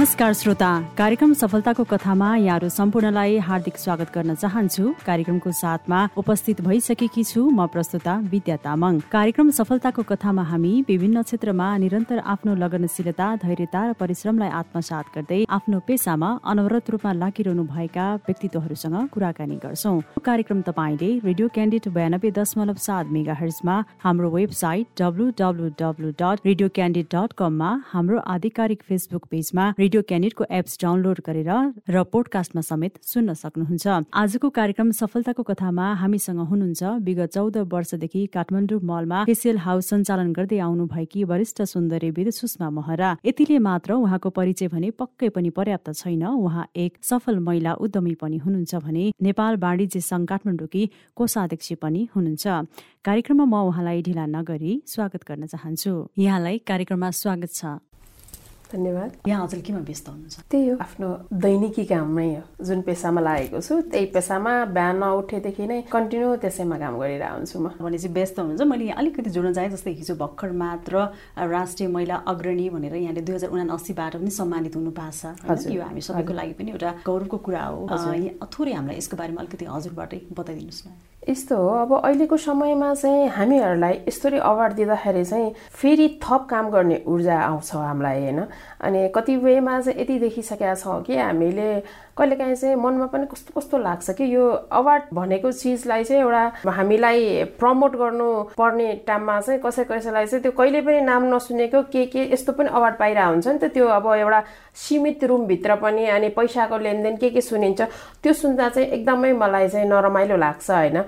नमस्कार श्रोता। कार्यक्रम सफलताको कथामा यहाँहरू सम्पूर्णलाई हार्दिक स्वागत गर्न चाहन्छु। कार्यक्रमको साथमा उपस्थित भइसकेकी छु म प्रस्तुता विद्या तामाङ। कार्यक्रम सफलताको कथामा हामी विभिन्न क्षेत्रमा निरन्तर आफ्नो लगनशीलता धैर्यता र परिश्रमलाई आत्मसात गर्दै आफ्नो पेसामा अनवरत रूपमा लागिरहनु भएका व्यक्तित्वहरूसँग कुराकानी गर्छौ। कार्यक्रम तपाईँले रेडियो क्यान्डिडेट बयानब्बे दशमलव सात मेगा हर्जमा हाम्रो website W W W dot radio candidate dot कममा हाम्रो आधिकारिक फेसबुक पेजमा रेडियो क्यानेटको एप्स डाउनलोड गरेर र पोडकास्टमा समेत सुन्न सक्नुहुन्छ। आजको कार्यक्रम सफलताको कथामा हामीसँग हुनुहुन्छ विगत चौध वर्षदेखि काठमाडौँ मलमा फेसियल हाउस सञ्चालन गर्दै आउनु भएकी वरिष्ठ सुन्दरीविद सुषमा महरा। यतिले मात्र उहाँको परिचय भने पक्कै पनि पर्याप्त छैन। उहाँ एक सफल महिला उद्यमी पनि हुनुहुन्छ भने नेपाल वाणिज्य सङ्घ काठमाडौँकी कोषाध्यक्ष पनि हुनुहुन्छ। कार्यक्रममा म उहाँलाई ढिला नगरी स्वागत गर्न चाहन्छु। यहाँलाई कार्यक्रममा स्वागत छ। धन्यवाद। यहाँ हजुर केमा व्यस्त हुनुहुन्छ? त्यही हो। आफ्नो दैनिकी काममै हो। जुन पेसामा लागेको छु त्यही पेसामा बिहान नउठेदेखि नै कन्टिन्यू त्यसैमा काम गरिरहेको हुन्छु म भनेपछि व्यस्त हुनुहुन्छ। मैले अलिकति जोड्न चाहेँ जस्तै हिजो भर्खर मात्र राष्ट्रिय महिला अग्रणी भनेर यहाँले दुई हजार उनासीबाट पनि सम्मानित हुनु पाएको छ यो हामी सबैको लागि पनि एउटा गौरवको कुरा हो। थोरै हामीलाई यसको बारेमा अलिकति हजुरबाटै बताइदिनुहोस् न। यस्तो हो। अब अहिलेको समयमा चाहिँ हामीहरूलाई यस्तरी अवार्ड दिँदाखेरि चाहिँ फेरि थप काम गर्ने ऊर्जा आउँछ हामीलाई होइन? अनि कतिपयमा चाहिँ यति देखिसकेका छौँ कि हामीले कहिलेकाहीँ चाहिँ मनमा पनि कस्तो कस्तो लाग्छ कि यो अवार्ड भनेको चिजलाई चाहिँ एउटा हामीलाई प्रमोट गर्नु पर्ने टाइममा चाहिँ कसै कसैलाई चाहिँ त्यो कहिले पनि नाम नसुनेको के के यस्तो पनि अवार्ड पाइरहेको हुन्छ नि त। त्यो अब एउटा सीमित रुमभित्र पनि अनि पैसाको लेनदेन के के सुनिन्छ त्यो सुन्दा चाहिँ एकदमै मलाई चाहिँ नरमाइलो लाग्छ होइन?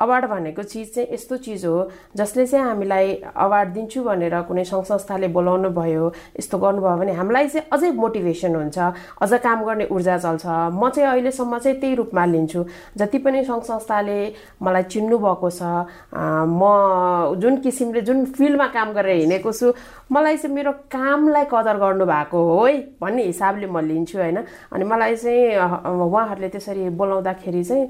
अवार्ड भनेको चिज चाहिँ यस्तो चिज हो जसले चाहिँ हामीलाई अवार्ड दिन्छु भनेर कुनै सङ्घ संस्थाले बोलाउनु भयो यस्तो गर्नुभयो भने हामीलाई चाहिँ अझै मोटिभेसन हुन्छ अझ काम गर्ने ऊर्जा चल्छ। म चाहिँ अहिलेसम्म चाहिँ त्यही रूपमा लिन्छु। जति पनि सङ्घ संस्थाले मलाई चिन्नु भएको छ म जुन किसिमले जुन फिल्डमा काम गरेर हिँडेको छु मलाई चाहिँ मेरो कामलाई कदर गर्नुभएको हो है भन्ने हिसाबले म लिन्छु होइन। अनि मलाई चाहिँ उहाँहरूले त्यसरी बोलाउँदाखेरि चाहिँ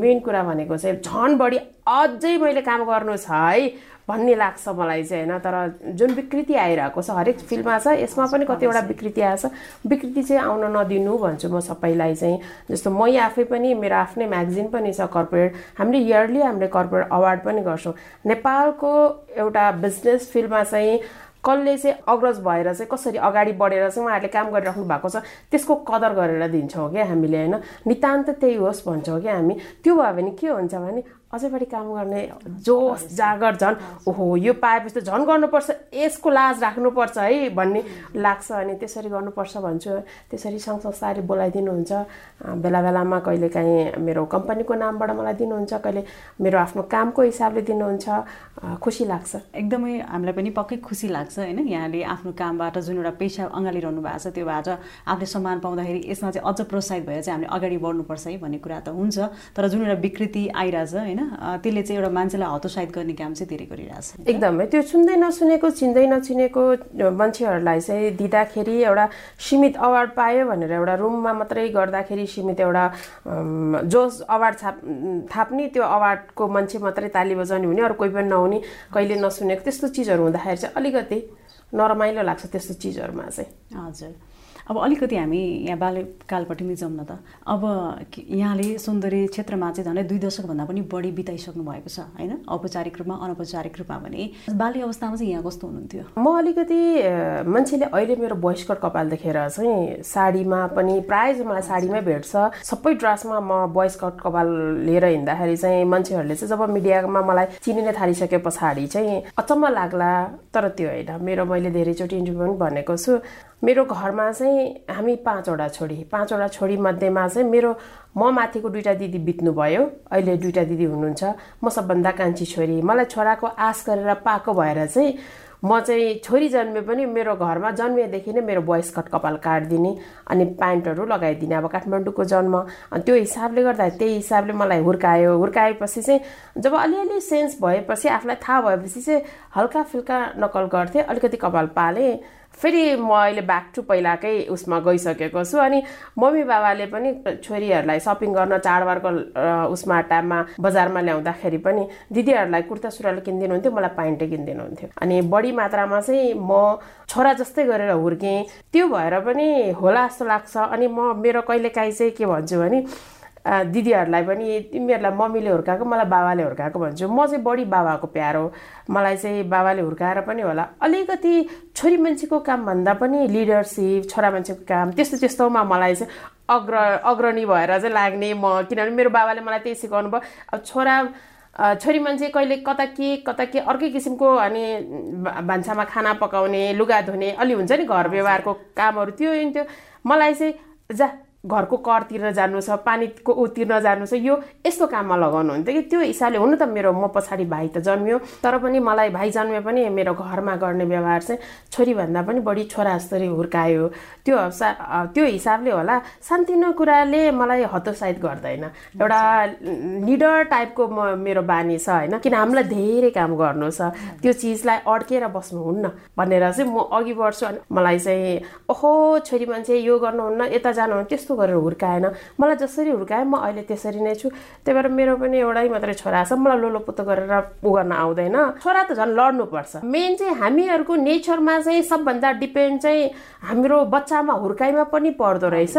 मेन कुरा भनेको चाहिँ झन् बढी अझै मैले काम गर्नु छ है भन्ने लाग्छ मलाई चाहिँ होइन। तर जुन विकृति आइरहेको छ हरेक फिल्डमा छ यसमा पनि कतिवटा विकृति आएछ विकृति चाहिँ आउन नदिनु भन्छु म सबैलाई चाहिँ। जस्तो मै आफै पनि मेरो आफ्नै म्यागजिन पनि छ कर्पोरेट हामीले इयरली हामीले कर्पोरेट अवार्ड पनि गर्छौँ। नेपालको एउटा बिजनेस फिल्डमा चाहिँ कसले चाहिँ अग्रज भएर चाहिँ कसरी अगाडि बढेर चाहिँ उहाँहरूले काम गरिराख्नु भएको छ त्यसको कदर गरेर दिन्छौँ क्या हामीले होइन? नितान्त त्यही होस् भन्छौँ क्या हामी। त्यो भयो भने के हुन्छ भने अझै बढी काम गर्ने जोस जागर झन् ओहो यो पाएपछि त झन् गर्नुपर्छ यसको लाज राख्नुपर्छ है भन्ने लाग्छ अनि त्यसरी गर्नुपर्छ भन्छु। त्यसरी संस्थाले बोलाइदिनुहुन्छ। बेला बेलामा कहिले काहीँ मेरो कम्पनीको नामबाट मलाई दिनुहुन्छ कहिले मेरो आफ्नो कामको हिसाबले दिनुहुन्छ। खुसी लाग्छ। एकदमै हामीलाई पनि पक्कै खुसी लाग्छ होइन? यहाँले आफ्नो कामबाट जुन एउटा पेसा अँगालिरहनु भएको छ त्यो भएर आफूले सम्मान पाउँदाखेरि यसमा चाहिँ अझ प्रोत्साहित भएर चाहिँ हामीले अगाडि बढ्नुपर्छ है भन्ने कुरा त हुन्छ। तर जुन एउटा विकृति आइरहेछ होइन? त्यसले चाहिँ एउटा मान्छेलाई हतोत्साहित गर्ने काम चाहिँ धेरै गरिरहेछ। एकदमै। त्यो सुन्दै नसुनेको चिन्दै नचिनेको मान्छेहरूलाई चाहिँ दिँदाखेरि एउटा सीमित अवार्ड पायो भनेर एउटा रुममा मात्रै गर्दाखेरि सीमित एउटा जोस अवार्ड छाप थाप्ने त्यो अवार्डको मान्छे मात्रै ताली बजाउने हुने अरू कोही पनि नहुने कहिले नसुनेको त्यस्तो चिजहरू हुँदाखेरि चाहिँ अलिकति नरमाइलो लाग्छ त्यस्तो चिजहरूमा चाहिँ। हजुर। अब अलिकति हामी यहाँ बाल्यकालपट्टि नै जाउँ न त। अब यहाँले सौन्दर्य क्षेत्रमा चाहिँ झन् दुई दशकभन्दा पनि बढी बिताइसक्नु भएको छ होइन? औपचारिक रूपमा अनौपचारिक रूपमा भने बाल्य अवस्थामा चाहिँ यहाँ कस्तो हुनुहुन्थ्यो? म अलिकति मान्छेले अहिले मेरो वयस्कर कपाल देखेर चाहिँ साडीमा पनि प्रायः चाहिँ मलाई साडीमै भेट्छ। सबै ड्रेसमा म बोइस कट कपाल लिएर हिँड्दाखेरि चाहिँ मान्छेहरूले चाहिँ जब मिडियामा मलाई चिनिन थालिसके पछाडि चाहिँ अचम्म लाग्ला। तर त्यो होइन मेरो मैले धेरैचोटि इन्टरभ्यू पनि भनेको छु। मेरो घरमा चाहिँ हामी पाँचवटा छोरी पाँचवटा छोरी मध्येमा चाहिँ मेरो म माथिको दुइटा दिदी बित्नुभयो। अहिले दुइटा दिदी हुनुहुन्छ। म सबभन्दा कान्छी छोरी। मलाई छोराको आश गरेर पाएको भएर चाहिँ म चाहिँ छोरी जन्मे पनि मेरो घरमा जन्मेदेखि नै मेरो बोइस कट कपाल काटिदिने अनि प्यान्टहरू लगाइदिने। अब काठमाडौँको जन्म। अनि त्यो हिसाबले गर्दा त्यही हिसाबले मलाई हुर्कायो। हुर्काएपछि चाहिँ जब अलिअलि सेन्स भएपछि आफूलाई थाहा भएपछि चाहिँ हल्का फुल्का नकल गर्थेँ। अलिकति कपाल पालेँ। फेरि म अहिले ब्याक टु पहिलाकै उसमा गइसकेको छु अनि मम्मी बाबाले पनि छोरीहरूलाई सपिङ गर्न चाडबाडको उसमा टाइममा बजारमा ल्याउँदाखेरि पनि दिदीहरूलाई कुर्ता सुरुवाल किनिदिनुहुन्थ्यो मलाई प्यान्टै किनिदिनुहुन्थ्यो। अनि बढी मात्रामा चाहिँ म छोरा जस्तै गरेर हुर्केँ। त्यो भएर पनि होला जस्तो लाग्छ। अनि म मेरो कहिलेकाहीँ चाहिँ के भन्छु भने दिदीहरूलाई पनि तिमीहरूलाई मम्मीले हुर्काएको मलाई बाबाले हुर्काएको भन्छु। म चाहिँ बढी बाबाको प्यारो। मलाई चाहिँ बाबाले हुर्काएर पनि होला। अलिकति छोरी मान्छेको कामभन्दा पनि लिडरसिप छोरा मान्छेको काम त्यस्तो त्यस्तोमा मलाई चाहिँ अग्र अग्रणी भएर चाहिँ लाग्ने म। किनभने मेरो बाबाले मलाई त्यही सिकाउनु भयो। अब छोरा छोरी मान्छे कहिले कता के कता के अर्कै किसिमको अनि भान्सामा खाना पकाउने लुगा धुने अलि हुन्छ नि घर व्यवहारको कामहरू त्यो थियो मलाई चाहिँ जा घरको कर तिर्न जानु छ पानीको ऊ तिर्न जानु छ यो यस्तो काममा लगाउनु हुन्थ्यो कि? त्यो हिसाबले हुनु त मेरो म पछाडि भाइ त जन्मियो तर पनि मलाई भाइ जन्मियो पनि मेरो घरमा गर्ने व्यवहार चाहिँ छोरीभन्दा पनि बढी छोरा जस्तै हुर्कायो। त्यो त्यो हिसाबले होला सानतिनो कुराले मलाई हतोत्साहित गर्दैन। एउटा लिडर टाइपको म मेरो बानी छ होइन? किन हामीलाई धेरै काम गर्नु छ। त्यो चिजलाई अड्केर बस्नुहुन्न भनेर चाहिँ म अघि बढ्छु अनि मलाई चाहिँ ओहो छोरी मान्छे यो गर्नुहुन्न यता जानुहुन्न त्यस्तो कस्तो गरेर हुर्काएन। मलाई जसरी हुर्काएँ म अहिले त्यसरी नै छु। त्यही भएर मेरो पनि एउटै मात्रै छोरा छ। मलाई लोलोपुतो गरेर उ गर्न आउँदैन। छोरा त झन् लड्नुपर्छ। मेन चाहिँ हामीहरूको नेचरमा चाहिँ सबभन्दा डिपेन्ड चाहिँ हाम्रो बच्चामा हुर्काइमा पनि पर्दो रहेछ।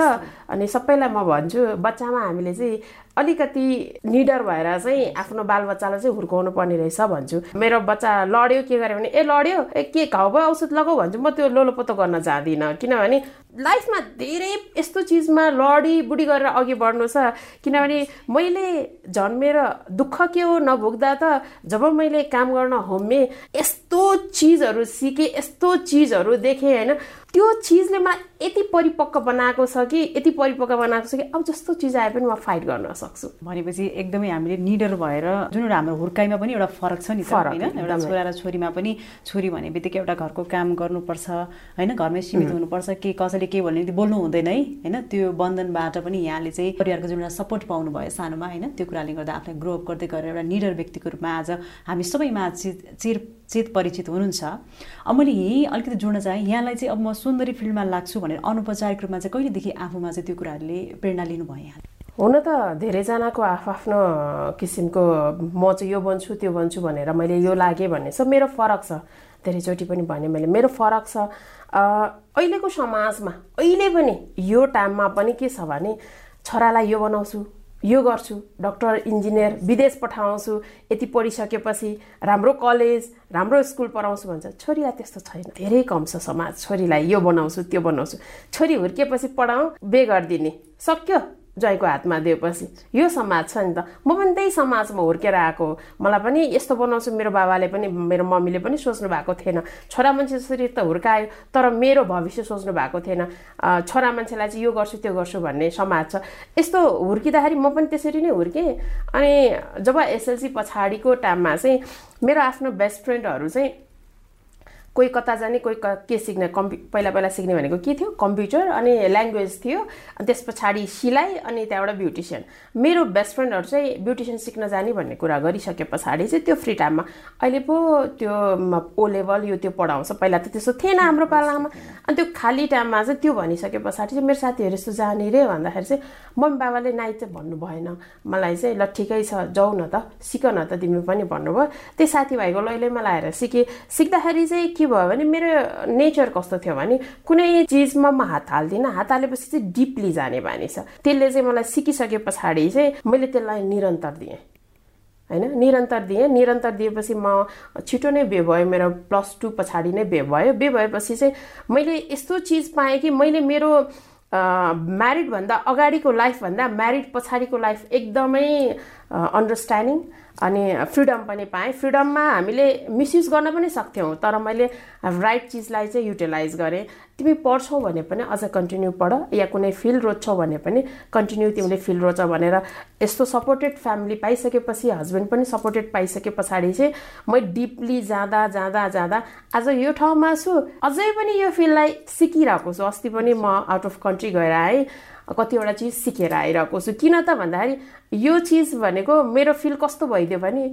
अनि सबैलाई म भन्छु बच्चामा हामीले चाहिँ अलिकति निडर भएर चाहिँ आफ्नो बालबच्चालाई चाहिँ हुर्काउनु पर्ने रहेछ भन्छु। मेरो बच्चा लड्यो के गर्यो भने ए लड्यो? ए के घाउ भयो औषध लगाऊ भन्छु। म त्यो लोलोपोतो गर्न जाँदिनँ। किनभने लाइफमा धेरै यस्तो चिजमा लडी बुढी गरेर अघि बढ्नु छ। किनभने मैले जन्मेर दुःख के हो नभोग्दा त जब मैले काम गर्न होमे यस्तो चिजहरू सिकेँ यस्तो चिजहरू देखेँ होइन? त्यो चिजले मलाई यति परिपक्व बनाएको छ कि यति परिपक्व बनाएको छ कि अब जस्तो चिज आए पनि म फाइट गर्न सक्छु। भनेपछि एकदमै हामीले निडर भएर जुन एउटा हाम्रो हुर्काइमा पनि एउटा फरक छ नि होइन? एउटा छोरा र छोरीमा पनि छोरी भने बित्तिकै एउटा घरको काम गर्नुपर्छ होइन? घरमै सीमित हुनुपर्छ के कसैले के भन्ने बोल्नु हुँदैन है होइन? त्यो बन्धनबाट पनि यहाँले चाहिँ परिवारको जुन एउटा सपोर्ट पाउनु भयो सानोमा होइन? त्यो कुराले गर्दा आफूलाई ग्रोअप गर्दै गरेर एउटा निडर व्यक्तिको रूपमा आज हामी सबैमा चिर चेत परिचित हुनुहुन्छ। अब मैले यहीँ अलिकति जोड्न चाहेँ यहाँलाई चाहिँ अब म सुन्दरी फिल्डमा लाग्छु भनेर अनौपचारिक रूपमा चाहिँ कहिलेदेखि आफूमा चाहिँ त्यो कुराहरूले प्रेरणा लिनुभयो यहाँ? हुन त धेरैजनाको आफ्नो किसिमको म चाहिँ यो बन्छु त्यो बन्छु भनेर मैले यो लागेँ भन्ने छ मेरो फरक छ। धेरैचोटि पनि भने मैले मेरो फरक छ। अहिलेको समाजमा अहिले पनि यो टाइममा पनि के छ भने छोरालाई यो बनाउँछु यो गर्छु। डक्टर इन्जिनियर विदेश पठाउँछु। यति पढिसकेपछि राम्रो कलेज राम्रो स्कुल पढाउँछु भन्छ। छोरीलाई त्यस्तो छैन। धेरै कम छ समाज। छोरीलाई यो बनाउँछु त्यो बनाउँछु। छोरी हुर्किएपछि पढाउँ बे गरिदिने सक्यो? ज्वाइँको हातमा दिएपछि। यो समाज छ नि त। म पनि त्यही समाजमा हुर्केर आएको मलाई पनि यस्तो बनाउँछु। मेरो बाबाले पनि मेरो मम्मीले पनि सोच्नु भएको थिएन। छोरा मान्छे जसरी त हुर्कायो तर मेरो भविष्य सोच्नु भएको थिएन। छोरा मान्छेलाई चाहिँ यो गर्छु त्यो गर्छु भन्ने समाज छ। यस्तो हुर्किँदाखेरि म पनि त्यसरी नै हुर्केँ। अनि जब एसएलसी पछाडिको टाइममा चाहिँ मेरो आफ्नो बेस्ट फ्रेन्डहरू चाहिँ कोही कता जाने कोही के सिक्ने कम्प्यु पहिला पहिला सिक्ने भनेको के थियो? कम्प्युटर अनि ल्याङ्ग्वेज थियो। अनि त्यस पछाडि सिलाइ अनि त्यहाँबाट ब्युटिसियन मेरो बेस्ट फ्रेन्डहरू चाहिँ ब्युटिसियन सिक्न जाने भन्ने कुरा गरिसके पछाडि चाहिँ त्यो फ्री टाइममा अहिले पो त्यो ओ लेभल यो त्यो पढाउँछ। पहिला त त्यस्तो थिएन हाम्रो पालामा। अनि त्यो खाली टाइममा चाहिँ त्यो भनिसके पछाडि चाहिँ मेरो साथीहरू यस्तो जाने रे भन्दाखेरि चाहिँ मम्मी बाबाले नाइ चाहिँ भन्नु भएन। मलाई चाहिँ ल ठिकै छ जाऊ न त सिक न त तिमी पनि भन्नुभयो। त्यही साथीभाइको लैलैमा लाएर सिकेँ। सिक्दाखेरि चाहिँ के भयो भने मेरो नेचर कस्तो थियो भने कुनै चिजमा म हात हाल्दिनँ। हात हालेपछि चाहिँ डिपली जाने बानी छ। त्यसले चाहिँ मलाई सिकिसके पछाडि चाहिँ मैले त्यसलाई निरन्तर दिएँ। होइन? निरन्तर दिएँ। निरन्तर दिएपछि म छिटो नै बे भयो। मेरो प्लस टू पछाडि नै बे भयो। बे भएपछि चाहिँ मैले यस्तो चिज पाएँ कि मैले मेरो म्यारिडभन्दा अगाडिको लाइफभन्दा म्यारिड पछाडिको लाइफ एकदमै अन्डरस्ट्यान्डिङ अनि फ्रिडम पनि पाएँ। फ्रिडममा हामीले मिसयुज गर्न पनि सक्थ्यौँ तर मैले राइट चिजलाई चाहिँ युटिलाइज गरेँ। तिमी पढ्छौ भने पनि अझ कन्टिन्यू पढ या कुनै फिल्ड रोज्छौ भने पनि कन्टिन्यू तिमीले फिल्ड रोज भनेर। यस्तो सपोर्टेड फ्यामिली पाइसकेपछि हस्बेन्ड पनि सपोर्टेड पाइसके पछाडि चाहिँ म डिपली जाँदा जाँदा जाँदा आज यो ठाउँमा छु। अझै पनि यो फिल्डलाई सिकिरहेको छु। अस्ति पनि म आउट अफ कन्ट्री गएर आएँ। कतिवटा चिज सिकेर आइरहेको छु। किन त भन्दाखेरि यो चिज भनेको मेरो फिल कस्तो भइदियो भने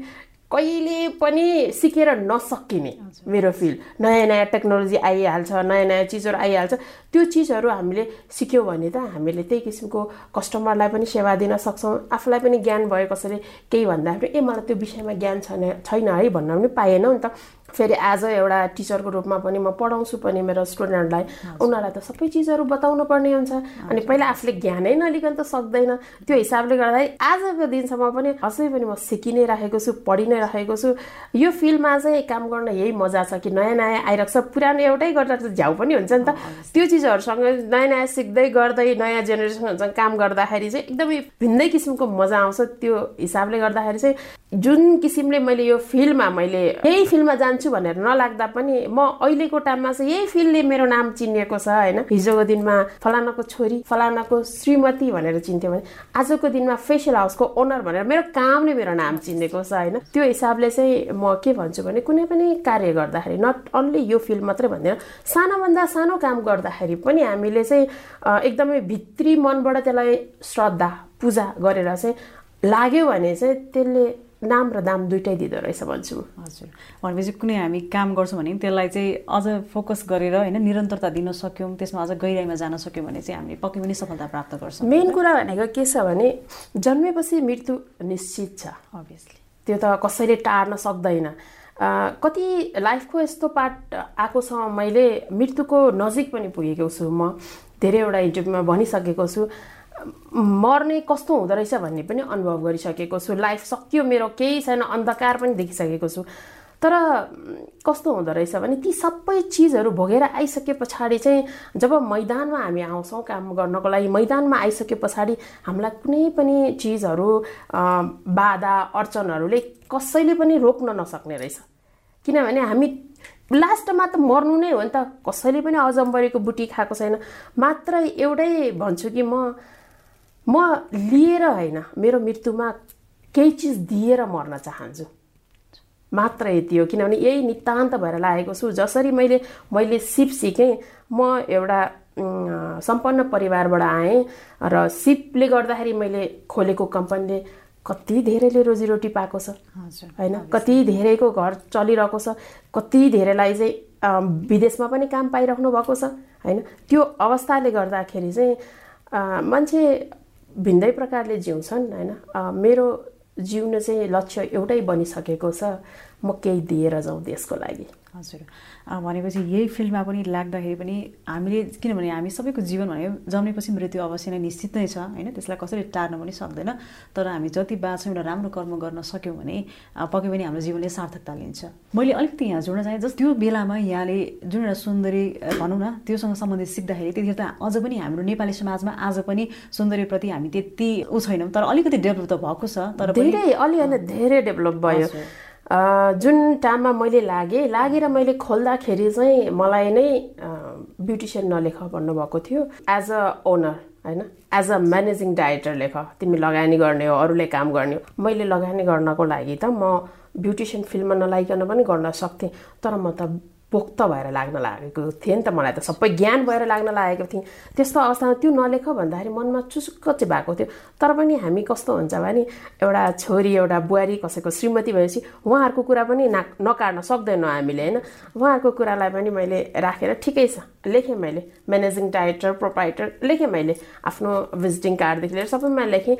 कहिले पनि सिकेर नसकिने मेरो फिल्ड नयाँ नयाँ टेक्नोलोजी आइहाल्छ नयाँ नयाँ चिजहरू आइहाल्छ। त्यो चिजहरू हामीले सिक्यौँ भने त हामीले त्यही किसिमको कस्टमरलाई पनि सेवा दिन सक्छौँ। आफूलाई पनि ज्ञान भयो कसैले केही भन्दाखेरि ए मलाई त्यो विषयमा ज्ञान छैन छैन है भन्न पनि पाएनौँ नि त। फेरि एज अ एउटा टिचरको रूपमा पनि म पढाउँछु पनि मेरो स्टुडेन्टलाई उनीहरूलाई त सबै चिजहरू बताउनु पर्ने हुन्छ। अनि पहिला आफूले ज्ञानै नलिकन त सक्दैन। त्यो हिसाबले गर्दाखेरि आजको दिनसम्म पनि अझै पनि म सिकि नै राखेको छु पढि नै राखेको छु। यो फिल्डमा चाहिँ काम गर्न यही मजा छ कि नयाँ नयाँ आइरहेको छ। पुरानो एउटै गर्दा त झ्याउ पनि हुन्छ नि त। त्यो चिजहरूसँग नयाँ नयाँ सिक्दै गर्दै नयाँ जेनेरेसनहरूसँग काम गर्दाखेरि चाहिँ एकदमै भिन्दै किसिमको मजा आउँछ। त्यो हिसाबले गर्दाखेरि चाहिँ जुन किसिमले मैले यो फिल्डमा मैले यही फिल्डमा जान्छु छु भनेर नलाग्दा पनि म अहिलेको टाइममा चाहिँ यही फिल्डले मेरो नाम चिनिएको छ होइन? हिजोको दिनमा फलानाको छोरी फलानाको श्रीमती भनेर चिन्थ्यो भने आजको दिनमा फेसियल हाउसको ओनर भनेर मेरो कामले मेरो नाम चिनेको छ होइन? त्यो हिसाबले चाहिँ म के भन्छु भने कुनै पनि कार्य गर्दाखेरि नट अन्ली यो फिल्ड मात्रै भन्दैन सानोभन्दा सानो काम गर्दाखेरि पनि हामीले चाहिँ एकदमै भित्री मनबाट त्यसलाई श्रद्धा पूजा गरेर चाहिँ लाग्यो भने चाहिँ त्यसले नाम र दाम दुइटै दिँदो रहेछ भन्छु। हजुर। भनेपछि कुनै हामी काम गर्छौँ भने त्यसलाई चाहिँ अझ फोकस गरेर होइन निरन्तरता दिन सक्यौँ त्यसमा अझ गहिराइमा जान सक्यौँ भने चाहिँ हामीले पक्कै पनि सफलता प्राप्त गर्छौँ। मेन कुरा भनेको के छ भने जन्मेपछि मृत्यु निश्चित छ। अभियसली त्यो त कसैले टार्न सक्दैन। कति लाइफको यस्तो पार्ट आएको छ मैले मृत्युको नजिक पनि पुगेको छु म। धेरैवटा इन्टरभ्यूमा भनिसकेको छु। मर्ने कस्तो हुँदो रहेछ भन्ने पनि अनुभव गरिसकेको छु। लाइफ सकियो मेरो केही छैन अन्धकार पनि देखिसकेको छु। तर कस्तो हुँदो रहेछ भने ती सबै चिजहरू भोगेर आइसके पछाडि चाहिँ जब मैदानमा हामी आउँछौँ काम गर्नको लागि मैदानमा आइसके पछाडि हामीलाई कुनै पनि चिजहरू बाधा अडचनहरूले कसैले पनि रोक्न नसक्ने रहेछ। किनभने हामी लास्टमा त मर्नु नै हो नि त। कसैले पनि अजम्बरीको बुटी खाएको छैन। मात्र एउटै भन्छु कि म म लिएर होइन मेरो मृत्युमा केही चिज दिएर मर्न चाहन्छु। मात्र यति हो किनभने यही नितान्त भएर लागेको छु। जसरी मैले मैले सिप सिकेँ म एउटा सम्पन्न परिवारबाट आएँ र सिपले गर्दाखेरि मैले खोलेको कम्पनीले कति धेरैले रोजीरोटी पाएको छ। होइन कति धेरैको घर चलिरहेको छ कति धेरैलाई चाहिँ विदेशमा पनि काम पाइराख्नु भएको छ। होइन त्यो अवस्थाले गर्दाखेरि चाहिँ मान्छे भिन्दै प्रकारले जिउँछन् होइन? मेरो जिउन चाहिँ लक्ष्य एउटै बनिसकेको छ। म केही दिएर जाउँ देशको लागि। हजुर। भनेपछि यही फिल्डमा पनि लाग्दाखेरि पनि हामीले किनभने हामी सबैको जीवन भनेको जन्मेपछि मृत्यु अवश्य नै निश्चित नै छ होइन? त्यसलाई कसैले टार्न पनि सक्दैन। तर हामी जति बाँच्छौँ एउटा राम्रो कर्म गर्न सक्यौँ भने पक्कै पनि हाम्रो जीवनले सार्थकता लिन्छ। मैले अलिकति यहाँ जोड्न चाहेँ जस्तो त्यो बेलामा यहाँले जुन एउटा सुन्दरी भनौँ न त्योसँग सम्बन्धित सिक्दाखेरि त्यतिखेर त अझ पनि हाम्रो नेपाली समाजमा आज पनि सुन्दरीप्रति हामी त्यति ऊ छैनौँ तर अलिकति डेभलप त भएको छ तर धेरै अलि धेरै डेभलप भयो। जुन टाइममा मैले लागेँ लागेर मैले खोल्दाखेरि चाहिँ मलाई नै ब्युटिसियन नलेख भन्नुभएको थियो। एज अ ओनर होइन? एज अ म्यानेजिङ डाइरेक्टर लेख। तिमी लगानी गर्ने हो अरूले काम गर्ने हो। मैले लगानी गर्नको लागि त म ब्युटिसियन फिल्डमा नलाइकन पनि गर्न सक्थेँ। तर म त पोख्त भएर लाग्न लागेको थिएँ नि त मलाई त। सबै ज्ञान भएर लाग्न लागेको थिएँ। त्यस्तो अवस्थामा त्यो नलेख भन्दाखेरि मनमा चुसुक्क चाहिँ भएको थियो। तर पनि हामी कस्तो हुन्छ भने एउटा छोरी एउटा बुहारी कसैको श्रीमती भएपछि उहाँहरूको कुरा पनि ना नकाट्न सक्दैनौँ हामीले होइन? उहाँहरूको कुरालाई पनि मैले राखेर ठिकै छ। लेखेँ मैले। म्यानेजिङ डाइरेक्टर प्रोपाइटर लेखेँ मैले। आफ्नो भिजिटिङ कार्डदेखि लिएर सबैमा लेखेँ।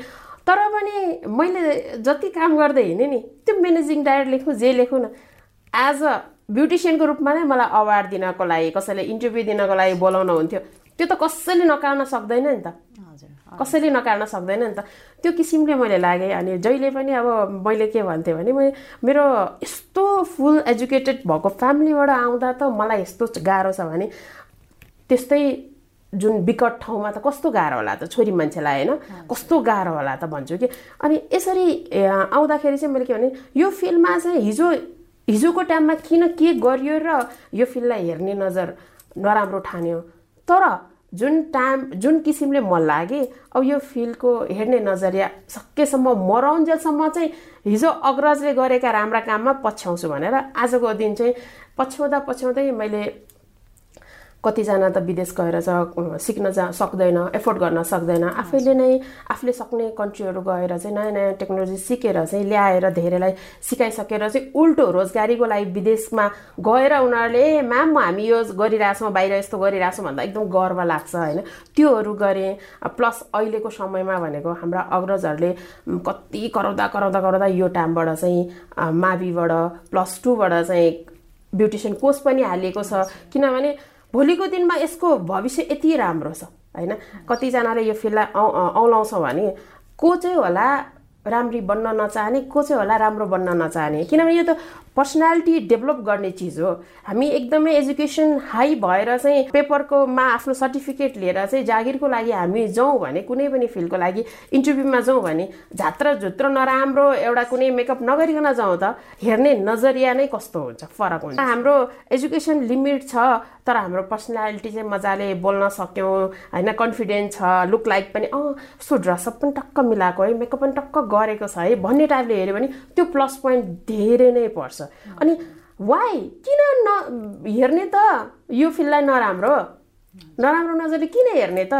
तर पनि मैले जति काम गर्दै हिँडेँ नि त्यो म्यानेजिङ डाइरेक्टर लेखौँ जे लेखौँ न एज अ ब्युटिसियनको रूपमा नै मलाई अवार्ड दिनको लागि कसैले इन्टरभ्यू दिनको लागि बोलाउनु हुन्थ्यो। त्यो त कसैले नकार्न सक्दैन नि त। कसैले नकार्न सक्दैन नि त। त्यो किसिमले मैले लागेँ अनि जहिले पनि अब मैले के भन्थेँ भने मैले मेरो यस्तो फुल एजुकेटेड भएको फ्यामिलीबाट आउँदा त मलाई यस्तो गाह्रो छ भने त्यस्तै जुन विकट ठाउँमा त कस्तो गाह्रो होला त छोरी मान्छेलाई होइन? कस्तो गाह्रो होला त भन्छु कि। अनि यसरी आउँदाखेरि चाहिँ मैले के भने यो फिल्डमा चाहिँ हिजो हिजोको टाइममा किन के गरियो र यो फिल्डलाई हेर्ने नजर नराम्रो ठान्यो। तर जुन टाइम जुन किसिमले म लागेँ अब यो फिल्डको हेर्ने नजरिया सकेसम्म मराउन्जेलसम्म चाहिँ हिजो अग्रजले गरेका राम्रा काममा पछ्याउँछु भनेर आजको दिन चाहिँ पछ्याउँदा पछ्याउँदै मैले कतिजना त विदेश गएर चाहिँ सिक्न जा सक्दैन एफोर्ड गर्न सक्दैन। आफैले नै आफूले सक्ने कन्ट्रीहरू गएर चाहिँ नयाँ नयाँ टेक्नोलोजी सिकेर चाहिँ ल्याएर धेरैलाई सिकाइसकेर चाहिँ उल्टो रोजगारीको लागि विदेशमा गएर उनीहरूले म्याम हामी यो गरिरहेछौँ बाहिर यस्तो गरिरहेछौँ भन्दा एकदम गर्व लाग्छ होइन? त्योहरू गरेँ। प्लस अहिलेको समयमा भनेको हाम्रा अग्रजहरूले कति कराउँदा कराउँदा कराउँदा यो टाइमबाट चाहिँ माविबाट प्लस टूबाट चाहिँ ब्युटिसियन कोर्स पनि हालिएको छ। किनभने भोलिको दिनमा यसको भविष्य यति राम्रो छ होइन? कतिजनाले यो फिल्डलाई औ औलाउँछ भने को चाहिँ होला राम्री बन्न नचाहने को चाहिँ होला राम्रो बन्न नचाहने? किनभने यो त पर्सनालिटी डेभलप गर्ने चिज हो। हामी एकदमै एजुकेसन हाई भएर चाहिँ पेपरकोमा आफ्नो सर्टिफिकेट लिएर चाहिँ जागिरको लागि हामी जाउँ भने कुनै पनि फिल्डको लागि इन्टरभ्यूमा जाउँ भने झात्र झुत्रो नराम्रो एउटा कुनै मेकअप नगरिकन जाउँ त हेर्ने नजरिया नै कस्तो हुन्छ फरक हुन्छ। हाम्रो एजुकेसन लिमिट छ तर हाम्रो पर्सनालिटी चाहिँ मजाले बोल्न सक्यौँ होइन कन्फिडेन्स छ लुक लाइक पनि अँ सो ड्रेसअप पनि टक्क मिलाएको है मेकअप पनि टक्क गरेको छ है भन्ने टाइपले हेऱ्यो भने त्यो प्लस पोइन्ट धेरै नै पर्छ। अनि वाइ किन न हेर्ने त यो फिल्डलाई नराम्रो। नराम्रो नजरले किन हेर्ने त?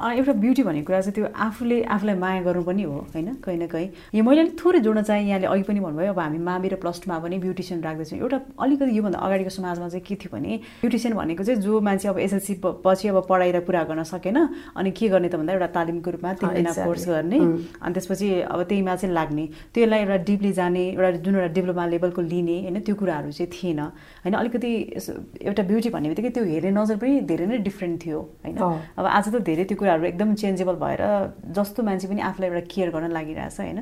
एउटा ब्युटी भन्ने कुरा चाहिँ त्यो आफूले आफूलाई माया गर्नु पनि हो होइन? कहीँ न कहीँ। यो मैले अलिक थोरै जोड्न चाहेँ यहाँले अघि पनि भन्नुभयो अब हामी मावि र प्लस टूमा पनि ब्युटिसियन राख्दैछौँ। एउटा अलिकति योभन्दा अगाडिको समाजमा चाहिँ के थियो भने ब्युटिसियन भनेको चाहिँ जो मान्छे अब एसएलसी पछि अब पढाइ र पुरा गर्न सकेन अनि के गर्ने त भन्दा एउटा तालिमको रूपमा तिन महिना कोर्स गर्ने अनि त्यसपछि अब त्यहीमा चाहिँ लाग्ने। त्यसलाई एउटा डिपली जाने एउटा जुन एउटा डिप्लोमा लेभलको लिने होइन? त्यो कुराहरू चाहिँ थिएन। होइन? अलिकति एउटा ब्युटी भन्ने बित्तिकै त्यो हेर्ने नजर पनि धेरै नै डिफ्रेन्ट थियो होइन? अब आज त धेरै त्यो कुरा कुराहरू एकदम चेन्जेबल भएर जस्तो मान्छे पनि आफूलाई एउटा केयर गर्न लागिरहेछ होइन?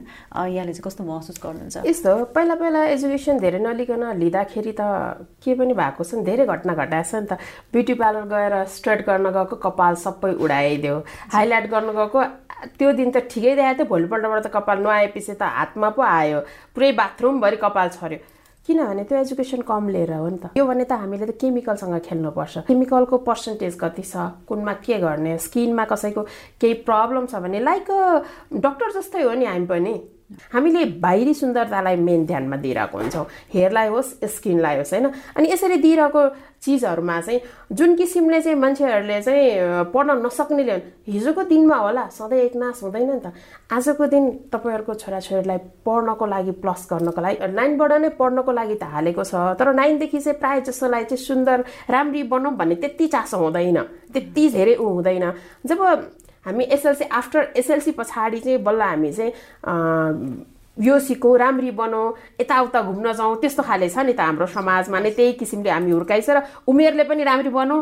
यहाँले चाहिँ कस्तो महसुस गर्नुहुन्छ? यस्तो पहिला पहिला एजुकेसन धेरै नलिकन लिँदाखेरि त के पनि भएको छ नि धेरै घटना घटाएको छ नि त। ब्युटी पार्लर गएर स्ट्रेट गर्न गएको कपाल सबै उडाइदियो। हाइलाइट गर्न गएको त्यो दिन त ठिकै देखाएको थियो भोलिपल्टबाट त कपाल नआएपछि त हातमा पो आयो। पुरै बाथरुमभरि कपाल छर्यो। किनभने त्यो एजुकेसन कम लिएर हो नि त। यो भने त हामीले त केमिकलसँग खेल्नुपर्छ केमिकलको पर्सेन्टेज कति छ? कुनमा के गर्ने? स्किनमा कसैको केही प्रब्लम छ भने लाइक डक्टर जस्तै हो नि हामी पनि। हामीले बाहिरी सुन्दरतालाई मेन ध्यानमा दिइरहेको हुन्छौँ। हेयरलाई होस् स्किनलाई होस् होइन? अनि यसरी दिइरहेको चिजहरूमा चाहिँ जुन किसिमले चाहिँ मान्छेहरूले चाहिँ पढ्न नसक्नेले हिजोको दिनमा होला सधैँ एक नाश हुँदैन नि त। आजको दिन तपाईँहरूको छोराछोरीलाई पढ्नको लागि प्लस गर्नको लागि नाइनबाट नै पढ्नको लागि त हालेको छ तर नाइनदेखि चाहिँ प्रायः जसोलाई चाहिँ सुन्दर राम्री बनाऊँ भन्ने त्यति चासो हुँदैन। त्यति धेरै ऊ हुँदैन। जब हामी एसएलसी आफ्टर एसएलसी पछाडि चाहिँ बल्ल हामी चाहिँ यो सिकौँ राम्री बनाऊ यताउता घुम्न जाउँ त्यस्तो खाले छ नि त हाम्रो समाजमा नै त्यही किसिमले हामी हुर्काइछ र उमेरले पनि राम्री बनाऊ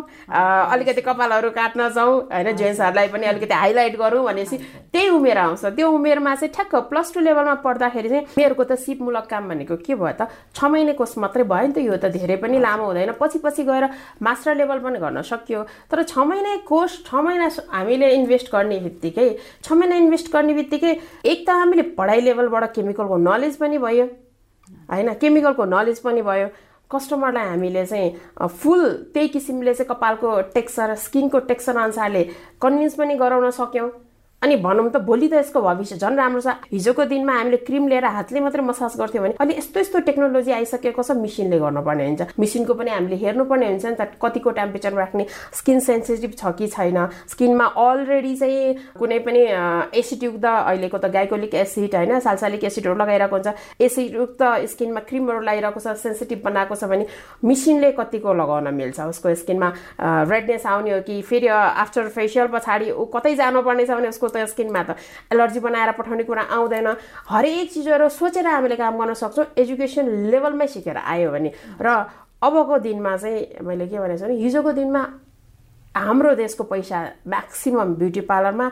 अलिकति कपालहरू काट्न जाउँ होइन जेन्ट्सहरूलाई पनि अलिकति हाइलाइट गरौँ भनेपछि त्यही उमेर आउँछ। त्यो उमेरमा चाहिँ ठ्याक्क प्लस टू लेभलमा पढ्दाखेरि चाहिँ उमेरको त सिपमूलक काम भनेको के भयो त? छ महिने कोर्स मात्रै भयो नि त यो त धेरै पनि लामो हुँदैन। पछि पछि गएर मास्टर लेभल पनि गर्न सक्यो। तर छ महिने कोर्स छ महिना हामीले इन्भेस्ट गर्ने बित्तिकै छ महिना इन्भेस्ट गर्ने बित्तिकै एक त हामीले पढाइ लेभलबाट के केमिकलको नलेज पनि भयो। होइन केमिकलको नलेज पनि भयो। कस्टमरलाई हामीले चाहिँ फुल त्यही किसिमले चाहिँ कपालको टेक्सचर स्किनको टेक्सचर अनुसारले कन्भिन्स पनि गराउन सक्यौँ। अनि भनौँ त भोलि त यसको भविष्य झन् राम्रो छ। हिजोको दिनमा हामीले क्रिम लिएर हातले मात्रै मसाज गर्थ्यौँ भने अहिले यस्तो यस्तो टेक्नोलोजी आइसकेको छ मिसिनले गर्नुपर्ने हुन्छ। मिसिनको पनि हामीले हेर्नुपर्ने हुन्छ नि त कतिको टेम्परेचरमा राख्ने स्किन सेन्सिटिभ छ कि छैन। स्किनमा अलरेडी चाहिँ कुनै पनि एसिडयुक्त अहिलेको त गाइकोलिक एसिड होइन सालसालिक एसिडहरू लगाइरहेको हुन्छ। एसिडयुक्त स्किनमा क्रिमहरू लगाइरहेको छ सेन्सिटिभ बनाएको छ भने मिसिनले कतिको लगाउन मिल्छ? उसको स्किनमा रेडनेस आउने हो कि फेरि आफ्टर फेसियल पछाडि ऊ कतै जानुपर्ने छ भने उसको त स्किनमा त एलर्जी बनाएर पठाउने कुरा आउँदैन। हरेक चिजहरू सोचेर हामीले काम गर्न सक्छौँ। एजुकेसन लेभलमै सिकेर आयो भने। र अबको दिनमा चाहिँ मैले के भनेको छु भने हिजोको दिनमा हाम्रो देशको पैसा म्याक्सिमम् ब्युटी पार्लरमा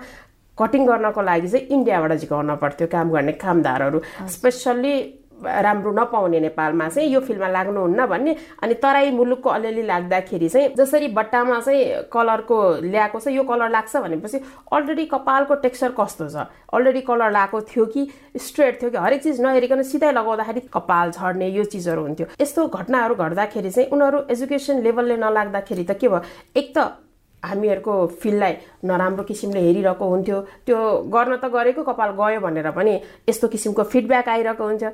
कटिङ गर्नको लागि चाहिँ इन्डियाबाट झिकाउन पर्थ्यो काम गर्ने कामदारहरू। स्पेसल्ली राम्रो नपाउने नेपालमा चाहिँ यो फिल्डमा लाग्नुहुन्न भन्ने। अनि तराई मुलुकको अलिअलि लाग्दाखेरि चाहिँ जसरी बट्टामा चाहिँ कलरको ल्याएको छ यो कलर लाग्छ भनेपछि अलरेडी कपालको टेक्सचर कस्तो छ? अलरेडी कलर लगाएको थियो कि स्ट्रेट थियो कि हरेक चिज नहेरिकन सिधै लगाउँदाखेरि कपाल झर्ने यो चिजहरू हुन्थ्यो। यस्तो घटनाहरू घट्दाखेरि चाहिँ उनीहरू एजुकेसन लेभलले नलाग्दाखेरि त के भयो? एक त हामीहरूको फिल्डलाई नराम्रो किसिमले हेरिरहेको हुन्थ्यो। त्यो गर्न त गरेको कपाल गयो भनेर पनि यस्तो किसिमको फिडब्याक आइरहेको हुन्छ।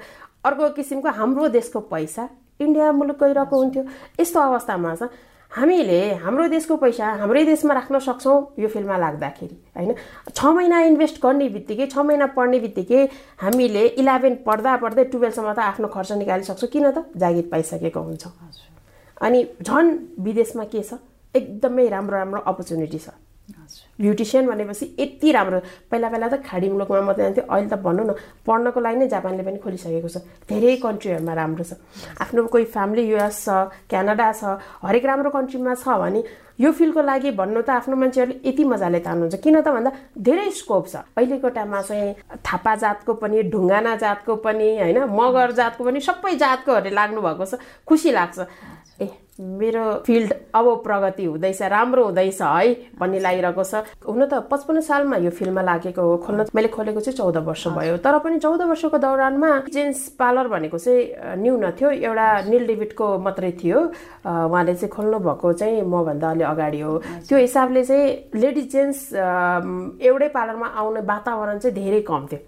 अर्को किसिमको हाम्रो देशको पैसा इन्डिया मुलुक गइरहेको हुन्थ्यो। यस्तो अवस्थामा छ हामीले हाम्रो देशको पैसा हाम्रै देशमा राख्न सक्छौँ यो फिल्डमा लाग्दाखेरि होइन? छ महिना इन्भेस्ट गर्ने बित्तिकै छ महिना पढ्ने बित्तिकै हामीले इलेभेन पढ्दा पढ्दै टुवेल्भसम्म त आफ्नो खर्च निकालिसक्छौँ। किन त जागिर पाइसकेको हुन्छौँ। अनि झन् विदेशमा के छ? एकदमै राम्रो राम्रो अपर्च्युनिटी छ। ब्युटिसियन भनेपछि यति राम्रो। पहिला पहिला त खाडी मुलुकमा मात्रै जान्थ्यो अहिले त भनौँ न पढ्नको लागि नै जापानले पनि खोलिसकेको छ। धेरै कन्ट्रीहरूमा राम्रो छ। आफ्नो कोही फ्यामिली युएस छ क्यानाडा छ हरेक राम्रो कन्ट्रीमा छ भने यो फिल्डको लागि भन्नु त आफ्नो मान्छेहरूले यति मजाले तान्नुहुन्छ। किन त भन्दा धेरै स्कोप छ। अहिलेको टाइममा चाहिँ थापा जातको पनि ढुङ्गाना जातको पनि होइन मगर जातको पनि सबै जातकोहरूले लाग्नु भएको छ। खुसी लाग्छ। ए मेरो फिल्ड अब प्रगति हुँदैछ राम्रो हुँदैछ है भन्ने लागिरहेको छ। हुन त पचपन्न सालमा यो फिल्डमा लागेको हो खोल्न मैले खोलेको चाहिँ चौध वर्ष भयो। तर पनि चौध वर्षको दौरानमा जेन्स पार्लर भनेको चाहिँ न्यून थियो एउटा निल डेभिडको मात्रै थियो। उहाँले चाहिँ खोल्नु भएको चाहिँ मभन्दा अलि अगाडि हो। त्यो हिसाबले चाहिँ लेडिज जेन्ट्स एउटै पार्लरमा आउने वातावरण चाहिँ धेरै कम थियो।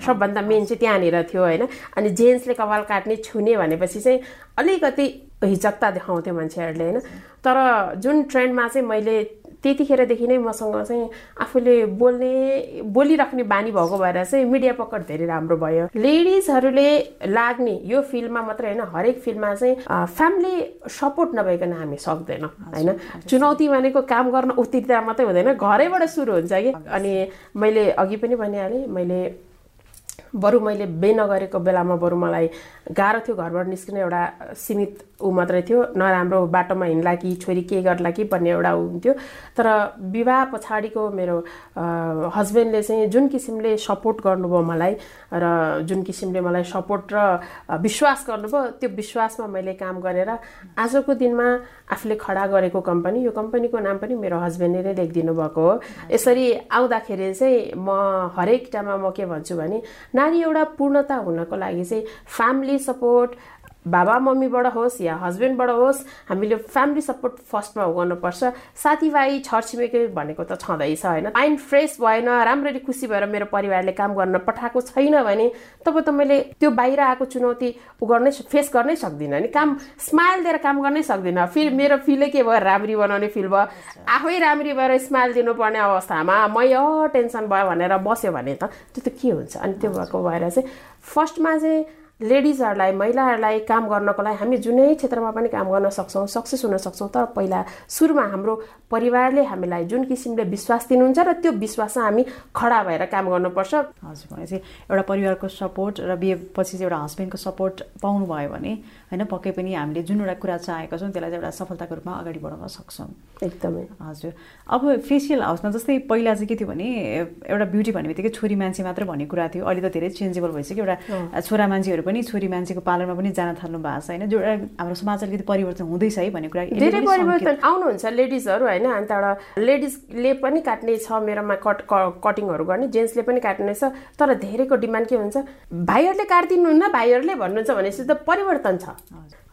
सबभन्दा मेन चाहिँ त्यहाँनिर थियो होइन। अनि जेन्ट्सले कपाल काट्ने छुने भनेपछि चाहिँ अलिकति हिचकता देखाउँथ्यो मान्छेहरूले होइन? तर जुन ट्रेन्डमा चाहिँ मैले त्यतिखेरदेखि नै मसँग चाहिँ आफूले बोल्ने बोलिराख्ने बानी भएको भएर चाहिँ मिडिया पकड धेरै राम्रो भयो। लेडिजहरूले लाग्ने यो फिल्डमा मात्रै होइन हरेक फिल्डमा चाहिँ फ्यामिली सपोर्ट नभइकन हामी सक्दैन होइन? चुनौती भनेको काम गर्न उत्तिरता मात्रै हुँदैन घरैबाट सुरु हुन्छ कि? अनि मैले अघि पनि भनिहालेँ मैले बरु मैले बे नगरेको बेलामा बरु मलाई गाह्रो थियो घरबाट निस्किने एउटा सीमित ऊ मात्रै थियो नराम्रो बाटोमा हिँड्ला कि छोरी के गर्ला कि भन्ने एउटा ऊ हुन्थ्यो। तर विवाह पछाडिको मेरो हस्बेन्डले चाहिँ जुन किसिमले सपोर्ट गर्नुभयो मलाई र जुन किसिमले मलाई सपोर्ट र विश्वास गर्नुभयो त्यो विश्वासमा मैले काम गरेर आजको दिनमा आफूले खडा गरेको कम्पनी यो कम्पनीको नाम पनि मेरो हस्बेन्डले नै लेखिदिनु भएको हो। यसरी आउँदाखेरि चाहिँ म हरेक टाइममा म के भन्छु भने नारी एउटा पूर्णता हुनको लागि चाहिँ फ्यामिली सपोर्ट बाबा मम्मीबाट होस् या हस्बेन्डबाट होस् हामीले फ्यामिली सपोर्ट फर्स्टमा गर्नुपर्छ। साथीभाइ छरछिमेकी भनेको त छँदैछ होइन? माइन्ड फ्रेस भएन राम्ररी खुसी भएर मेरो परिवारले काम गर्न पठाएको छैन भने तब त मैले त्यो बाहिर आएको चुनौती उ गर्नै फेस गर्नै सक्दिनँ नि काम स्माइल दिएर काम गर्नै सक्दिनँ। फेरि मेरो फिलै के भयो? राम्री बनाउने फिल भयो। आफै राम्री भएर स्माइल दिनुपर्ने अवस्थामा मै टेन्सन भयो भनेर बस्यो भने त त्यो त के हुन्छ? अनि त्यो भएको भएर चाहिँ फर्स्टमा चाहिँ लेडिजहरूलाई महिलाहरूलाई काम गर्नको लागि हामी जुनै क्षेत्रमा पनि काम गर्न सक्छौँ सक्सेस हुन सक्छौँ तर पहिला सुरुमा हाम्रो परिवारले हामीलाई जुन किसिमले विश्वास दिनुहुन्छ र त्यो विश्वासमा हामी खडा भएर काम गर्नुपर्छ। हजुर भनेपछि एउटा परिवारको सपोर्ट र बिहेपछि चाहिँ एउटा हस्बेन्डको सपोर्ट पाउनुभयो भने होइन पक्कै पनि हामीले जुन एउटा कुरा चाहेको छौँ त्यसलाई चाहिँ एउटा सफलताको रूपमा अगाडि बढाउन सक्छौँ। एकदमै। हजुर। अब फेसियल हाउसमा जस्तै पहिला चाहिँ के थियो भने एउटा ब्युटी भन्ने बित्तिकै छोरी मान्छे मात्र भन्ने कुरा थियो। अहिले त धेरै चेन्जेबल भइसक्यो। एउटा छोरा मान्छेहरू पनि छोरी मान्छेको पार्लरमा पनि जान थाल्नु भएको छ होइन? जो हाम्रो समाज अलिकति परिवर्तन हुँदैछ है भन्ने कुरा धेरै परिवर्तन आउनुहुन्छ लेडिजहरू होइन? अन्त एउटा लेडिजले पनि काट्ने छ मेरोमा कट कटिङहरू गर्ने जेन्ट्सले पनि काट्ने छ। तर धेरैको डिमान्ड के हुन्छ? भाइहरूले काटिदिनुहुन्न भाइहरूले भन्नुहुन्छ भनेपछि त परिवर्तन छ।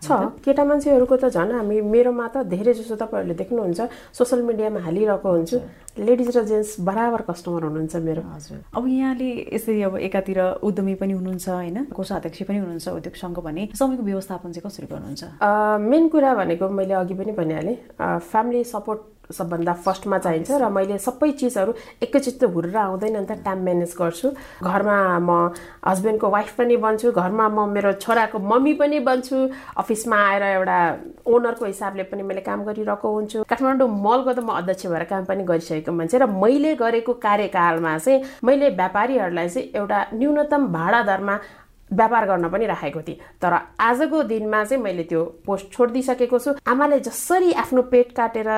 छ। केटा मान्छेहरूको त झन् हामी मेरोमा त धेरै जसो तपाईँहरूले देख्नुहुन्छ सोसियल मिडियामा हालिरहेको हुन्छु। लेडिज र जेन्ट्स बराबर कस्टमर हुनुहुन्छ मेरो। हजुर। अब यहाँले यसरी अब एकातिर उद्यमी पनि हुनुहुन्छ होइन? कोषाध्यक्ष पनि हुनुहुन्छ उद्योग सङ्घ भने समयको व्यवस्थापन चाहिँ कसरी गर्नुहुन्छ? मेन कुरा भनेको मैले अघि पनि भनिहालेँ। फ्यामिली सपोर्ट सबभन्दा फर्स्टमा चाहिन्छ र मैले सबै चिजहरू एकैचोटि त हुरेर आउँदैन नि त टाइम म्यानेज गर्छु। घरमा म हस्बेन्डको वाइफ पनि बन्छु घरमा म मेरो छोराको मम्मी पनि बन्छु अफिसमा आएर एउटा ओनरको हिसाबले पनि मैले काम गरिरहेको हुन्छु। काठमाडौँ मलको त म अध्यक्ष भएर काम पनि गरिसकेको मान्छे र मैले गरेको कार्यकालमा चाहिँ मैले व्यापारीहरूलाई चाहिँ एउटा न्यूनतम भाडा दरमा व्यापार गर्न पनि राखेको थिएँ। तर आजको दिनमा चाहिँ मैले त्यो पोस्ट छोडिदिइसकेको छु। आमाले जसरी आफ्नो पेट काटेर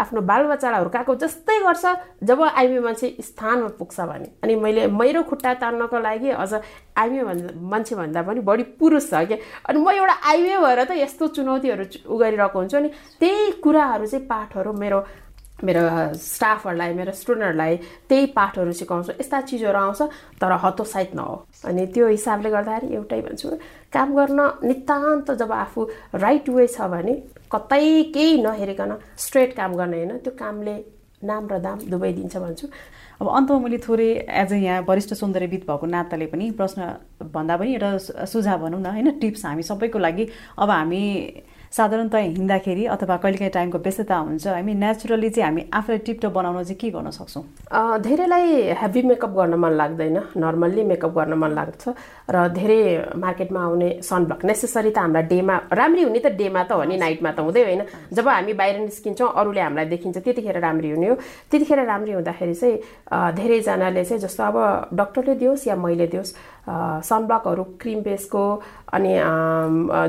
आफ्नो बालबच्चालाई हुर्काएको जस्तै गर्छ जब आइमी मान्छे स्थानमा पुग्छ भने। अनि मैले मेरो खुट्टा तान्नको लागि अझ आइमे भन्दा मान्छे भन्दा पनि बढी पुरुष छ क्या। अनि म एउटा आइमे भएर त यस्तो चुनौतीहरू उ गरिरहेको हुन्छु। अनि त्यही कुराहरू चाहिँ पाठहरू मेरो मेरो स्टाफहरूलाई मेरो स्टुडेन्टहरूलाई त्यही पाठहरू सिकाउँछु यस्ता चिजहरू आउँछ तर हतोत्साहित नहो। अनि त्यो हिसाबले गर्दाखेरि एउटै भन्छु काम गर्न नितान्त जब आफू राइट वे छ भने कतै केही नहेरिकन स्ट्रेट काम गर्ने होइन त्यो कामले नाम र दाम दुवै दिन्छ भन्छु। अब अन्तमा मैले थोरै एज अ यहाँ वरिष्ठ सौन्दर्यविद भएको नाताले पनि प्रश्न भन्दा पनि एउटा सुझाव भनौँ न होइन टिप्स हामी सबैको लागि अब हामी साधारणतः हिँड्दाखेरि अथवा कहिलेकाहीँ टाइमको व्यस्तता हुन्छ हामी नेचुरली चाहिँ हामी आफूलाई टिपटप बनाउन चाहिँ के गर्न सक्छौँ? धेरैलाई हेभी मेकअप गर्न मन लाग्दैन नर्मल्ली मेकअप गर्न मन लाग्छ र धेरै मार्केटमा आउने सनब्लक नेसेसरी त हामीलाई डेमा राम्री हुने त डेमा त हो नि नाइटमा त हुँदै होइन। जब हामी बाहिर निस्किन्छौँ अरूले हामीलाई देखिन्छ त्यतिखेर राम्री हुने हो। त्यतिखेर राम्री हुँदाखेरि चाहिँ धेरैजनाले चाहिँ जस्तो अब डक्टरले दियोस् या मैले दियोस् सनब्लकहरू क्रिम बेसको अनि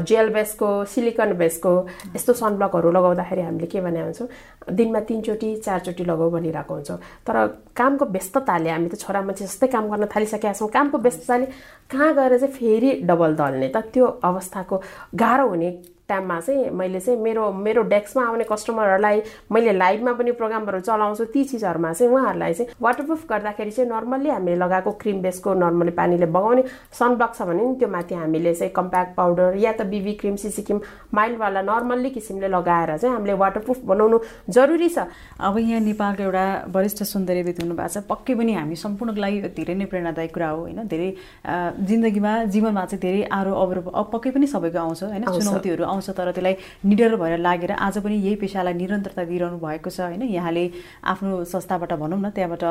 जेल बेसको सिलिकन बेसको यस्तो सनब्लकहरू लगाउँदाखेरि हामीले के भने हुन्छौँ दिनमा तिनचोटि चारचोटि लगाऊ भनिरहेको हुन्छौँ। तर कामको व्यस्तताले हामी त छोरा मान्छे जस्तै काम गर्न थालिसकेका छौँ। कामको व्यस्तताले कहाँ गएर चाहिँ फेरि डबल दल्ने? त त्यो अवस्थाको गाह्रो हुने टाइममा चाहिँ मैले चाहिँ मेरो मेरो डेस्कमा आउने कस्टमरहरूलाई मैले लाइभमा पनि प्रोग्रामहरू चलाउँछु। ती चिजहरूमा चाहिँ उहाँहरूलाई चाहिँ वाटरप्रुफ गर्दाखेरि चाहिँ नर्मल्ली हामीले लगाएको क्रिम बेसको नर्मली पानीले बगाउने सनब्लक छ भने नि त्यो माथि हामीले चाहिँ कम्प्याक्ट पाउडर या त बिबी क्रिम सिसी क्रिम माइल्डवाला नर्मल्ली किसिमले लगाएर चाहिँ हामीले वाटरप्रुफ बनाउनु जरुरी छ। अब यहाँ नेपालको एउटा वरिष्ठ सौन्दर्यविद हुनुभएको छ। पक्कै पनि हामी सम्पूर्णको लागि धेरै नै प्रेरणादायक कुरा हो होइन? धेरै जिन्दगीमा जीवनमा चाहिँ धेरै आरो अवरोह पक्कै पनि सबैको आउँछ होइन? चुनौतीहरू आउँछ। आउँछ तर त्यसलाई निडर भएर लागेर आज पनि यही पेसालाई निरन्तरता दिइरहनु भएको छ होइन? यहाँले आफ्नो संस्थाबाट भनौँ न त्यहाँबाट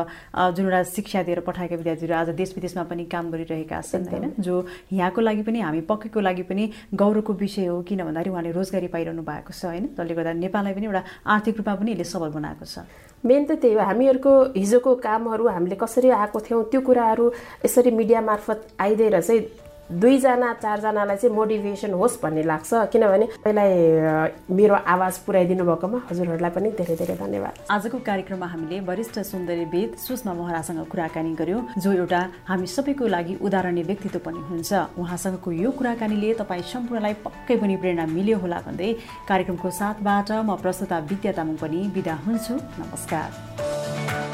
जुन एउटा शिक्षा दिएर पठाएका विद्यार्थीहरू आज देश विदेशमा पनि काम गरिरहेका छन् होइन? जो यहाँको लागि पनि हामी पक्कैको लागि पनि गौरवको विषय हो किन भन्दाखेरि उहाँले रोजगारी पाइरहनु भएको छ होइन? जसले गर्दा नेपाललाई पनि एउटा आर्थिक रूपमा पनि यसले सबल बनाएको छ। मेन त त्यही हो हामीहरूको हिजोको कामहरू हामीले कसरी आएको थियौँ त्यो कुराहरू यसरी मिडिया मार्फत आइदिएर चाहिँ दुईजना चारजनालाई चाहिँ मोटिभेसन होस् भन्ने लाग्छ। किनभने पहिलाई मेरो आवाज पुर्याइदिनु भएकोमा हजुरहरूलाई पनि धेरै धेरै धन्यवाद। आजको कार्यक्रममा हामीले वरिष्ठ सुन्दरीविद सुषमा महरासँग कुराकानी गर्यौँ जो एउटा हामी सबैको लागि उदाहरणीय व्यक्तित्व पनि हुन्छ। उहाँसँगको यो कुराकानीले तपाईँ सम्पूर्णलाई पक्कै पनि प्रेरणा मिल्यो होला भन्दै कार्यक्रमको साथबाट म प्रस्तुता विद्या तामाङ पनि बिदा हुन्छु। नमस्कार।